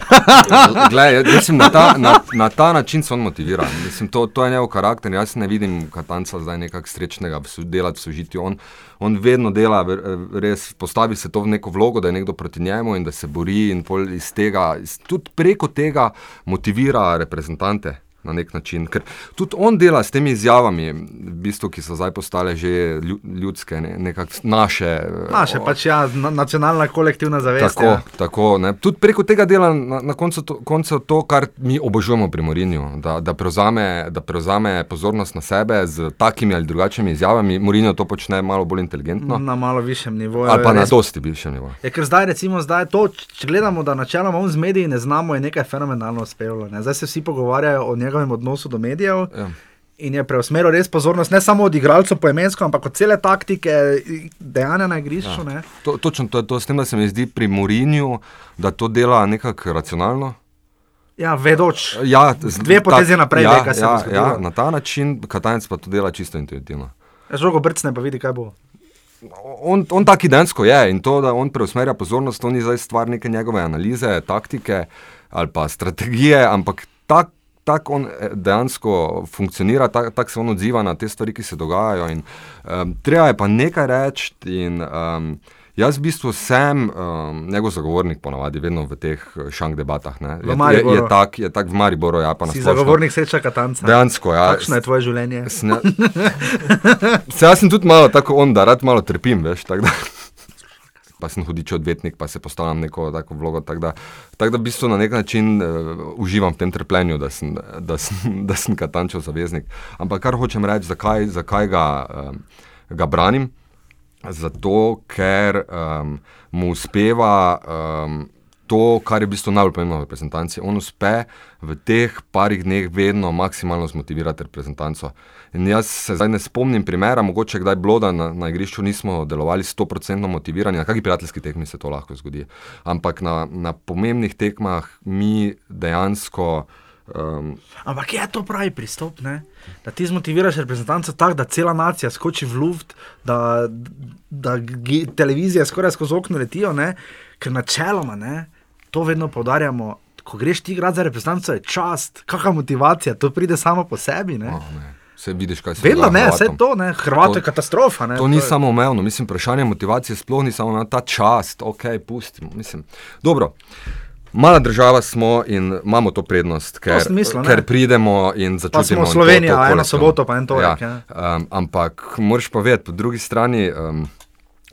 Glej, mislim, na, ta, na, na ta način so on motiviran. Mislim, to, to je njegov karakter. Jaz ne vidim katanca zdaj nekako srečnega delati v sožitju. On, on vedno dela, res postavi se to v neko vlogo, da je nekdo proti njemu in da se bori in iz tega, tudi preko tega motivira reprezentante na nek način. Ker tudi on dela s temi izjavami, v bistvu, ki so zdaj postale že ljudske, ne, nekako naše. Naše, o, pač ja, nacionalna kolektivna zavest. Tako, ja. tako tudi preko tega dela na, na koncu, to, koncu to, kar mi obožujemo pri Morinju, da, da, prevzame, da prevzame pozornost na sebe z takimi ali drugačnimi izjavami. Morinjo to počne malo bolj inteligentno. Na malo višjem nivoju. Ali pa res, na dosti višjem nivoju. Je, ker zdaj, recimo, zdaj to, če gledamo, da načeloma on z mediji ne znamo, je nekaj fenomenalno uspelo. Zdaj se vsi pogovarjajo o njega njegovem odnosu do medijev. Ja. In je preusmeril res pozornost ne samo od igralcev poemensko, ampak od cele taktike, dejanja na igrišču. Ja. To, točno to je to, s tem, da se mi zdi pri Morinju, da to dela nekako racionalno. Ja, vedoč. Ja, z, dve potezi naprej, ja, kaj se ja, ja, na ta način, Katanec pa to dela čisto intuitivno. Ja, žogo brcne, pa vidi, kaj bo. On, on tako identično je in to, da on preusmerja pozornost, to ni zdaj stvar neke njegove analize, taktike ali pa strategije, ampak tako tako on eh, dejansko funkcionira, tako tak se on odziva na te stvari, ki se dogajajo. In, um, treba je pa nekaj reči. Um, jaz v bistvu sem um, njegov zagovornik, ponavadi, vedno v teh eh, šank debatah. Ne. Je, je, je tako tak v Mariboru, ja pa na svetu. Zagovornik sreča Katanca. Dejansko, ja. Kakšno je tvoje življenje? Sne, se, jaz sem tudi malo tako on, da rad malo trpim, veš pa sem hudič odvetnik, pa se postavljam neko tako vlogo. Tako da, tak da v bistvu na nek način uh, uživam v tem trpljenju, da sem, da sem, da sem katančev zaveznik. Ampak kar hočem reči, zakaj, zakaj ga, um, ga branim? Zato, ker um, mu uspeva um, to, kar je v bistvu najbolj pomembno v reprezentanci. On uspe v teh parih dneh vedno maksimalno zmotivirati reprezentanco. In jaz se zdaj ne spomnim primera, mogoče kdaj bilo, da na, na igrišču nismo delovali 100% motivirani, na kakšni prijateljski tekmi se to lahko zgodi. Ampak na, na pomembnih tekmah mi dejansko. Um, Ampak je to pravi pristop, ne? da ti zmotiviraš reprezentanco tako, da cela nacija skoči v luft, da, da televizije skoraj skozi okno letijo, ne? ker načeloma ne, to vedno poudarjamo. Ko greš ti igrati za reprezentanco, je čast, kakšna motivacija, to pride samo po sebi. Ne? oh, ne. Vse vidiš, kaj se Vedno dogaja ne, vse to, ne, Hrvato To- je katastrofa. Ne? To ni je- samo umevno, mislim, vprašanje motivacije sploh ni samo umevno, ta čast, ok, pustimo. Mislim. Dobro. Mala država smo in imamo to prednost, ker, sem mislil, ker pridemo in začutimo. smo Slovenija, to, to kolektivno. soboto pa en torek, Ja. Um, ampak moraš pa vedeti, po drugi strani, um,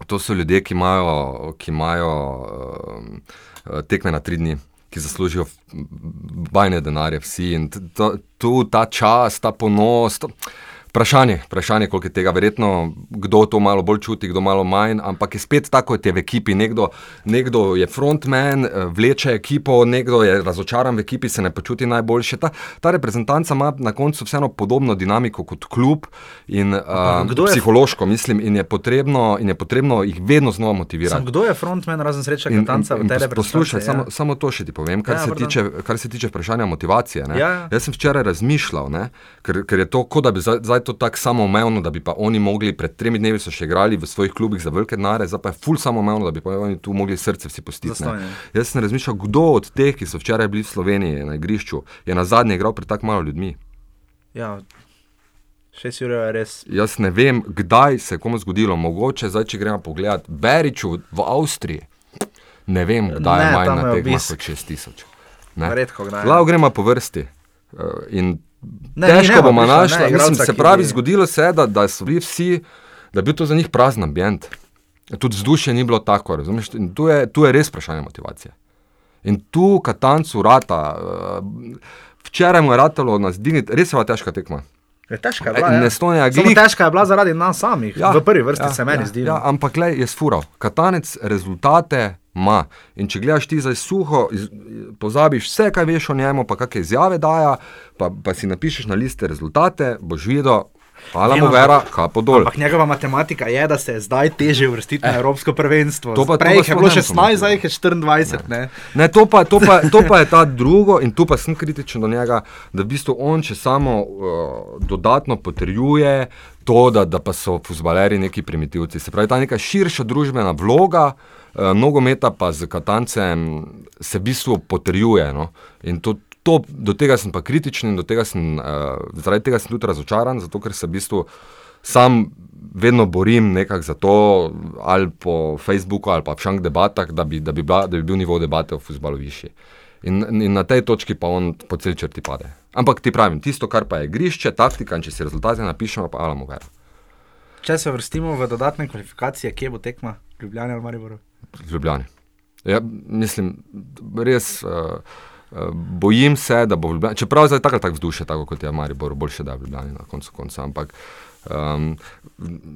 to so ljudje, ki imajo, ki imajo um, tekme na tri dni. Ki zaslužijo bajne denarje, vsi in to, tu ta čas, ta ponos. To, Vprašanje, vprašanje, koliko je tega, verjetno kdo to malo bolj čuti, kdo malo manj, ampak je spet tako, kot je v ekipi. Nekdo, nekdo je frontman, eh, vleče ekipo, nekdo je razočaran v ekipi, se ne počuti najboljše. Ta, ta reprezentanca ima na koncu vseeno podobno dinamiko kot klub in uh, je- psihološko, mislim, in je, potrebno, in je potrebno jih vedno znova Sam, motivirati. kdo je frontman, razen sreča In- in- Katanca v tej reprezentanci? Poslušaj, ja. samo, samo to še ti povem, kar, Ja, se pardon. tiče, kar se tiče vprašanja motivacije. ne. Ja, ja. Jaz sem včeraj razmišljal, ne, ker, ker je to, kot da bi zdaj, zdaj to tako samoumevno, da bi pa oni mogli, pred tremi dnevi so še igrali v svojih klubih za velike denare, zdaj pa je ful samoumevno, da bi pa oni tu mogli srce vsi pustiti. ne. Ja. Jaz sem razmišljal, kdo od teh, ki so včeraj bili v Sloveniji na igrišču, je na zadnje igral pred tako malo ljudmi. Ja, šest ur je res. Jaz ne vem, kdaj se je komu zgodilo, mogoče zdaj, če gremo pogledat Beriču v Avstriji. Ne vem, kdaj Ne, je manj na je tekmah kot 6000. Ne? Redko kdaj. Lahko gremo po vrsti. Uh, in Ne, ne, težko bomo ne, našli. igralca, Mislim, se pravi, bi- zgodilo se je, da, da so bili vsi, da je bil to za njih prazen ambient. Tudi vzdušje ni bilo tako, razumeš? In tu je, tu je res vprašanje motivacije. In tu Katancu rata, uh, včeraj mu je ratalo nas digniti, res je bila težka tekma. Je težka je E, bila. ja. ne Estonija, Samo glih- težka je bila zaradi nas samih. Ja, v prvi vrsti ja, se meni ja, zdi. Ja, no. ampak le je sfural. Katanec rezultate ima. In če gledaš ti zdaj suho, iz, pozabiš vse, kaj veš o njemu, pa kakšne izjave daja, pa, pa si napišeš na liste rezultate, boš videl, hvala mu vera, kapo dol. Ampak njegova matematika je, da se je zdaj teže uvrstiti na Evropsko prvenstvo. Eh. To pa- to Prej pa jih je bilo ne bom 16, komentiral. zdaj jih je 24. Ne. Ne, to, pa, to, pa, to pa je ta drugo, in tu pa sem kritičen do njega, da v bistvu on še samo uh, dodatno potrjuje to, da, da pa so futbaleri neki primitivci. Se pravi, ta neka širša družbena vloga uh, nogometa pa z Katancem se v bistvu potrjuje. No? In to, to, do tega sem pa kritičen in tega sem, uh, zaradi tega sem tudi razočaran, zato ker se v bistvu sam vedno borim nekako za to, ali po Facebooku ali pa v šank debatah, da bi, da bi, bila, da bi bil nivo debate o futbalu višji. In, in na tej točki pa on po cel črti pade. Ampak ti pravim, tisto, kar pa je igrišče, taktika in če si rezultate napišemo, pa alamo ver. Če se vrstimo v dodatne kvalifikacije, kje bo tekma, Ljubljana ali Maribor? Ljubljani. Ja, mislim, res uh, bojim se, da bo v Ljubljani, čeprav zdaj tako tako vzdušje, tako kot je v Mariboru, boljše da je v Ljubljani na koncu konca. Ampak um,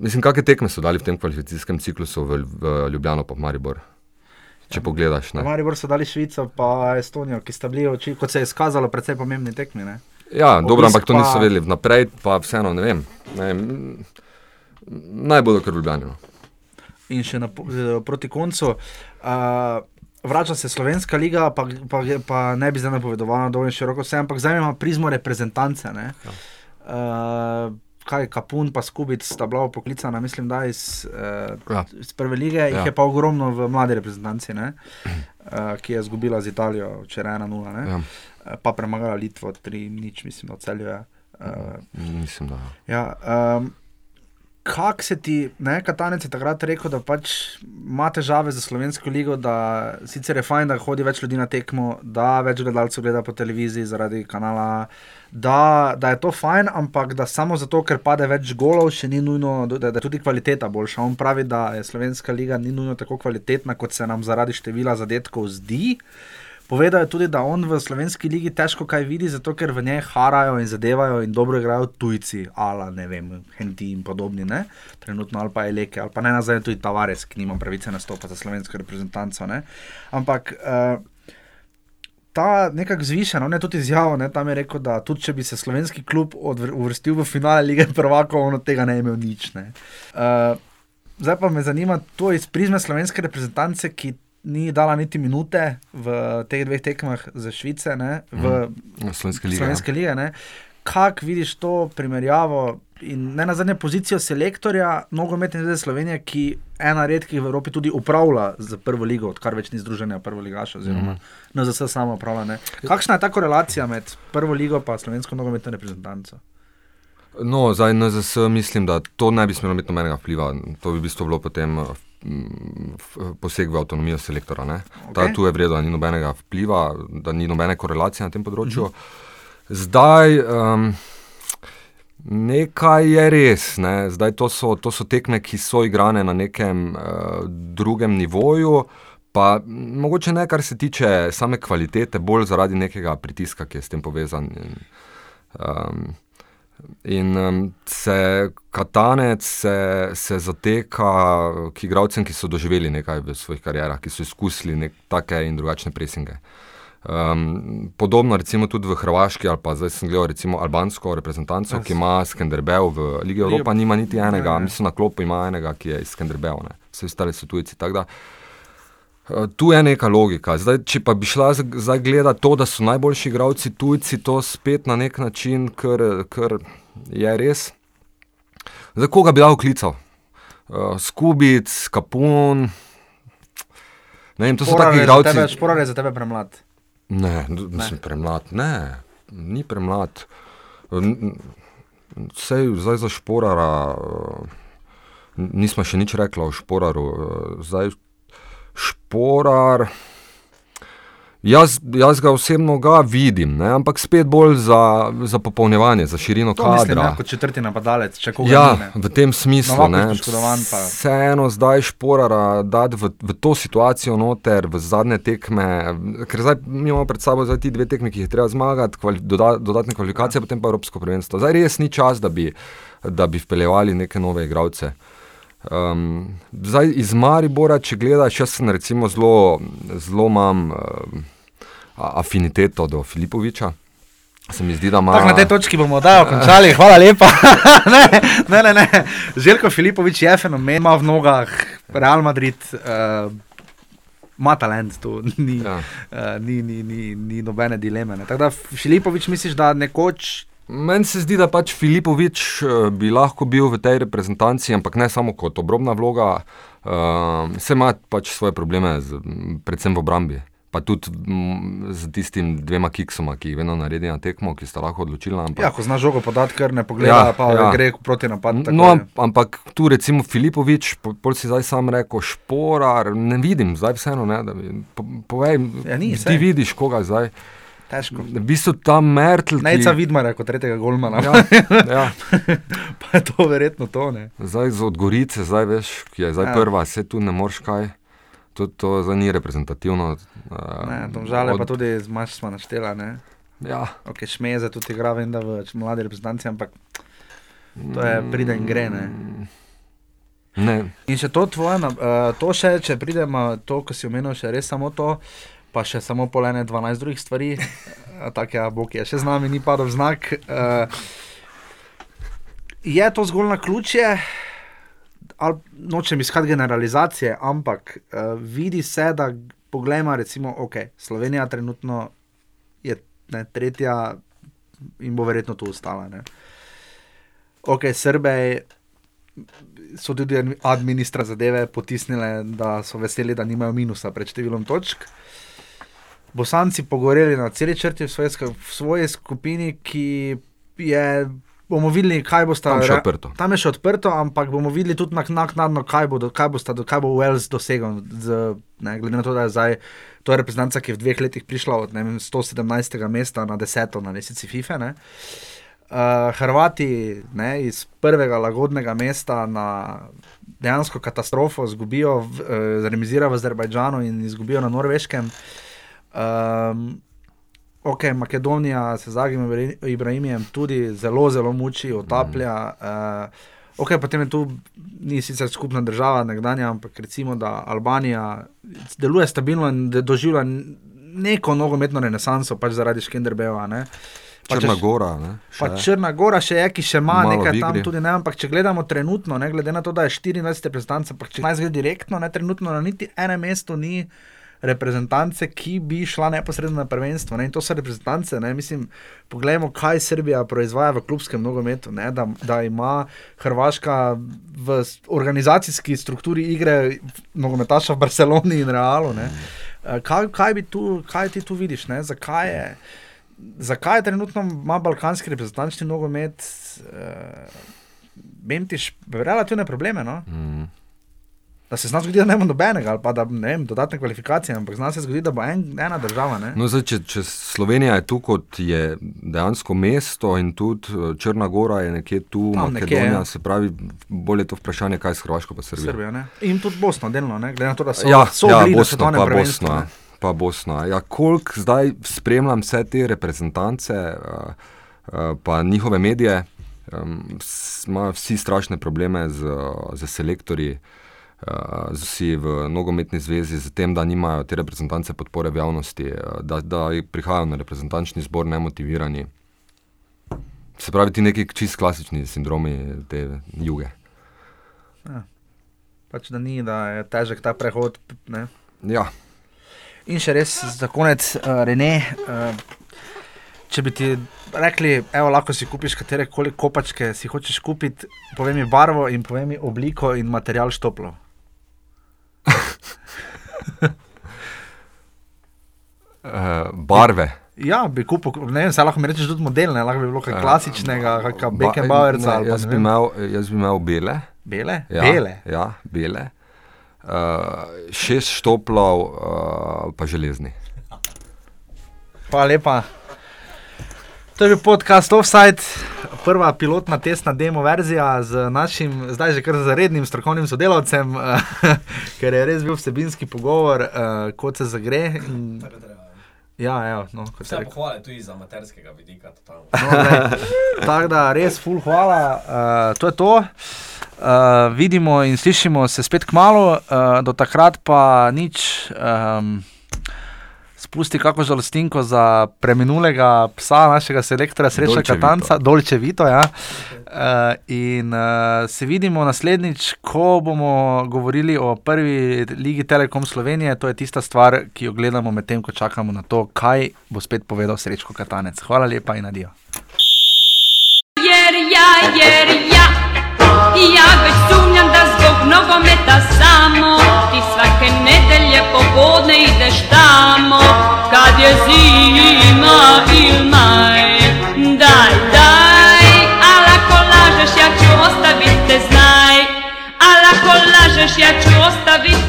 mislim, kakšne tekme so dali v tem kvalifikacijskem ciklusu v, v Ljubljano pa v Maribor. Če pogledaš. Na Ne. Maribor so dali Švico pa Estonijo, ki sta bili, oči, kot se je izkazalo, precej pomembni tekmi. Ne? Ja, dobro, ampak to pa- niso vedeli vnaprej, pa vseeno ne vem. Ne, naj bodo kar Ljubljani. No. In še na, proti koncu. Uh, Vrača se Slovenska liga, pa, pa, pa ne bi zdaj napovedovala dovolj široko vse, ampak zdaj ima prizmo reprezentance. Ne? Uh, kaj, Kapun pa Skubic sta bila poklicana, mislim, da iz, uh, Ja. iz prve lige, ja. Ja. jih je pa ogromno v mladi reprezentanci, ne? uh, ki je izgubila z Italijo včeraj 1-0, ne? Ja, Eh, pa premagala Litvo 3-0, mislim, da celju. Uh, mislim, da. Ja, um, Kako se ti, ne, Katanec je takrat rekel, da pač ima težave za slovensko ligo, da sicer je fajn, da hodi več ljudi na tekmo, da več gledalcev gleda po televiziji zaradi kanala, da, da je to fajn, ampak da samo zato, ker pade več golov, še ni nujno, da, da je tudi kvaliteta boljša. On pravi, da je slovenska liga ni nujno tako kvalitetna, kot se nam zaradi števila zadetkov zdi. Povedal je tudi, da on v slovenski ligi težko kaj vidi, zato ker v njej harajo in zadevajo in dobro igrajo tujci, ala ne vem, Henti in podobni, ne? trenutno ali pa Eleke, ali pa ne nazaj tudi Tavares, ki nima pravice nastopati za slovensko reprezentanco. Ne? Ampak uh, ta nekako zvišen, on je tudi izjavil, ne, tam je rekel, da tudi če bi se slovenski klub uvrstil v finale lige prvakov, on od tega ne bi imel nič. Ne. Uh, zdaj pa me zanima to iz prizme slovenske reprezentance, ki ni dala niti minute v teh dveh tekmah za Švice, ne, v Slovenske lige. Slovenske lige. Ne. Kak vidiš to primerjavo in ne na zadnje pozicijo selektorja nogometne zveze Slovenije, ki ena redkih v Evropi tudi upravlja z prvo ligo, odkar več ni združenja prvo ligaša, oziroma mm. NZS samo upravlja. Ne. Kakšna je ta korelacija med prvo ligo in slovensko nogometno reprezentanco? No, zdaj na ZS mislim, da to ne bi smelo imeti nobenega vpliva. To bi v bistvu bilo potem eh, mm, poseg v avtonomijo selektora. ne. Ta, Okej. tu je vredno, ni nobenega vpliva, da ni nobene korelacije na tem področju. Zdaj, um, nekaj je res. Ne. Zdaj, to, so, to so tekme, ki so igrane na nekem uh, drugem nivoju. Pa mogoče ne, kar se tiče same kvalitete, bolj zaradi nekega pritiska, ki je s tem povezan. In, um, In um, se katanec se, se zateka k igralcem, ki so doživeli nekaj v svojih karjerah, ki so izkusili nek, take in drugačne presinge. Um, podobno recimo tudi v Hrvaški, ali pa zdaj sem gledal recimo albansko reprezentanco, ki ima Skenderbeu v Ligi Evropa, nima niti enega, Ne, ne. mislim na klopu ima enega, ki je iz Skenderbeu, vse ostale so tujci. tako da, Uh, Tu je neka logika. Zdaj, če pa bi šla zdaj gledati to, da so najboljši igralci tujci, to spet na nek način, ker, ker je res. Za koga bi dal klical? Uh, Skubic, Kapun. Ne vem, to so taki igralci. Šporar je za tebe premlad. Ne, d- mislim, premlad. Ne, ni premlad. Vse zdaj za šporara. Nismo še nič rekli o šporaru. Zdaj, šporar. Jaz, jaz ga osebno ga vidim, ne? ampak spet bolj za, za popolnjevanje, za širino To mislim, kadra. ja, kot četrti napadalec, če koga Ja, ne. v tem smislu. Ne. Vseeno zdaj šporara dati v, v to situacijo noter, v zadnje tekme, ker zdaj imamo pred sabo zdaj ti dve tekmi, ki jih je treba zmagati, kvali, doda, dodatne kvalifikacije, ja. potem pa Evropsko prvenstvo. Zdaj res ni čas, da bi, da bi vpeljevali neke nove igralce. Um, zdaj iz Maribora, če gledaš, jaz sem recimo zelo, zelo imam um, afiniteto do Filipoviča. Se mi zdi, da ima. Tako na tej točki bomo oddajo končali, hvala lepa. ne, ne, ne, ne. Željko Filipovič je fenomen, ima v nogah Real Madrid, uh, ima talent tu, ni, Ja. uh, ni, ni, ni, ni nobene dileme. Ne. Tako da Filipovič misliš, da nekoč. Meni se zdi, da pač Filipovič eh, bi lahko bil v tej reprezentanci, ampak ne samo kot obrobna vloga, uh, se ima pač svoje probleme, z, predvsem v obrambi. Pa tudi m, z tistim dvema kiksoma, ki jih vedno naredi na tekmo, ki sta lahko odločila. Ampak, Ja, ko znaš žogo podati, ker ne pogleda, Ja, pa ja. gre proti napadu. No, je. am- ampak tu recimo Filipovič, po- pol si zdaj sam rekel, šporar, ne vidim, zdaj vseeno ne. da bi- Po, povej, Ja, ni, ti vidiš koga zdaj. Težko. V bistvu ta Mertl. Nejca Vidmara kot tretjega golmana. Ja, ja. pa je to verjetno to. Ne? Zdaj z Odgorice, zdaj veš, ki je zdaj Ja. prva, se tu ne moreš kaj. To, to zdaj ni reprezentativno. Ne, Uh, Domžale pa tudi z Maš smo naštela. Ne? Ja, Ok, šmeze tudi igra, vem, da v mladi reprezentanci, ampak to je pride in gre. Ne? ne. In še to tvoje, eh, to še, če pridemo, to, ko si omenil, še res samo to, pa še samo polene 12 drugih stvari, tako je, Bog je še z nami, ni padel znak. eh, Je to zgolj na ključje, ali nočem iskati generalizacije, ampak uh, vidi se, da poglejmo, recimo, ok, Slovenija trenutno je ne, tretja in bo verjetno tu ostala. Ne. Ok, Srbej so tudi admi- administra zadeve potisnile, da so veseli, da nimajo minusa pred številom točk. Bosanci pogoreli na celi črti v svoji, v svoji skupini, ki je. Bomo videli, kaj bo sta. Tam še odprto. Tam je še odprto, ampak bomo videli tudi nak- naknadno, kaj bo, kaj bo, sta, kaj bo Wales dosegel. Z, ne, glede na to, da je zdaj to je reprezentanca, ki je v dveh letih prišla od vem, 117. mesta na 10. na lesici FIFA. Ne. Uh, Hrvati ne, iz prvega lagodnega mesta na dejansko katastrofo izgubijo, v- eh, remizirajo v Azerbajdžanu in izgubijo na Norveškem. Um, ok, Makedonija se z Agim Ibra- Ibrahimjem tudi zelo, zelo muči, otaplja. Uh, ok, potem je tu, ni sicer skupna država, nekdanja, ampak recimo, da Albanija deluje stabilno in doživlja neko nogometno renesanso, pač zaradi Škenderbeva. Ne. Pa Črna če- Gora. Ne, Pa še. Črna Gora še je, ki še ima Malo nekaj tam tudi, ne, ampak če gledamo trenutno, ne, glede na to, da je 24 reprezentanc, ampak če naj gre direktno, ne, trenutno na niti enem mestu ni reprezentance, ki bi šla neposredno na prvenstvo. Ne, in to so reprezentance, ne, mislim, poglejmo, kaj Srbija proizvaja v klubskem nogometu, ne, da, da ima Hrvaška v organizacijski strukturi igre nogometaša v Barceloni in Realu. Ne. Eh, Kaj, kaj, tu, kaj ti tu vidiš, ne, zakaj je? zakaj trenutno ima balkanski reprezentančni nogomet, uh, Bemtiš, relativne probleme? No? Mm. Da se zna zgoditi, da ne bo nobenega, ali pa da ne vem, dodatne kvalifikacije, ampak zna se zgoditi, da bo en, ena država. Ne? No, zdaj, če, če Slovenija je tu, kot je dejansko mesto, in tudi eh, Črna Gora je nekje tu, Tam nekje, Makedonija, ja. se pravi, bolje to vprašanje, kaj s Hrvaško pa Srbijo. Srbija. Ne? In tudi Bosno, delno, ne? glede na to, da so, Ja, so ja bili na Bosna, svetovnem pa prvenstvu. Bosna. ne. Pa Bosna. Ja, koliko zdaj spremljam vse te reprezentance, uh, uh, pa njihove medije, um, imajo vsi strašne probleme z, z selektorji, uh, z vsi v nogometni zvezi, z tem, da nimajo te reprezentance podpore v javnosti, uh, da, da prihajajo na reprezentančni zbor nemotivirani. Se pravi, ti neki čist klasični sindromi te juge. Pač, da ni, da je težek ta prehod. Ne? Ja, In še res za konec, uh, Rene. Uh, Če bi ti rekli, evo, lahko si kupiš katere koli kopačke, si hočeš kupiti, povej mi barvo in povej mi obliko in material štoplo. Uh, barve. Ja, bi kupil, ne vem, saj lahko rečeš tudi model, ne, lahko bi bilo kaj Eh, klasičnega, kakega Ba- Beckenbauerca ne, pa jaz, bi imel, jaz bi imel bele. Bele? Ja, Bele. Ja, bele. Uh, šest štoplov, uh, pa železni. Hvala lepa. To je bil podcast Offside, prva pilotna testna demo verzija z našim, zdaj že kar zarednim strokovnim sodelavcem, ker je res bil vsebinski pogovor, uh, kot se zagre. In, ja, evo, no, kot se Vse pohvale tudi iz amaterskega vidika. No, Tako da res, full hvala. Uh, to je to. Uh, vidimo in slišimo se spet k malu, uh, do takrat pa nič. Um, Spusti kako žalostinko za preminulega psa našega selektora, sreča Dolce Katanca, Dolče Vito. Ja. Uh, in uh, se vidimo naslednjič, ko bomo govorili o prvi ligi Telekom Slovenije. To je tista stvar, ki jo gledamo medtem, ko čakamo na to, kaj bo spet povedal Srečko Katanec. Hvala lepa in adijo. Jer ja, jer ja, ja već sumnjam da zbog nogometa samo vida.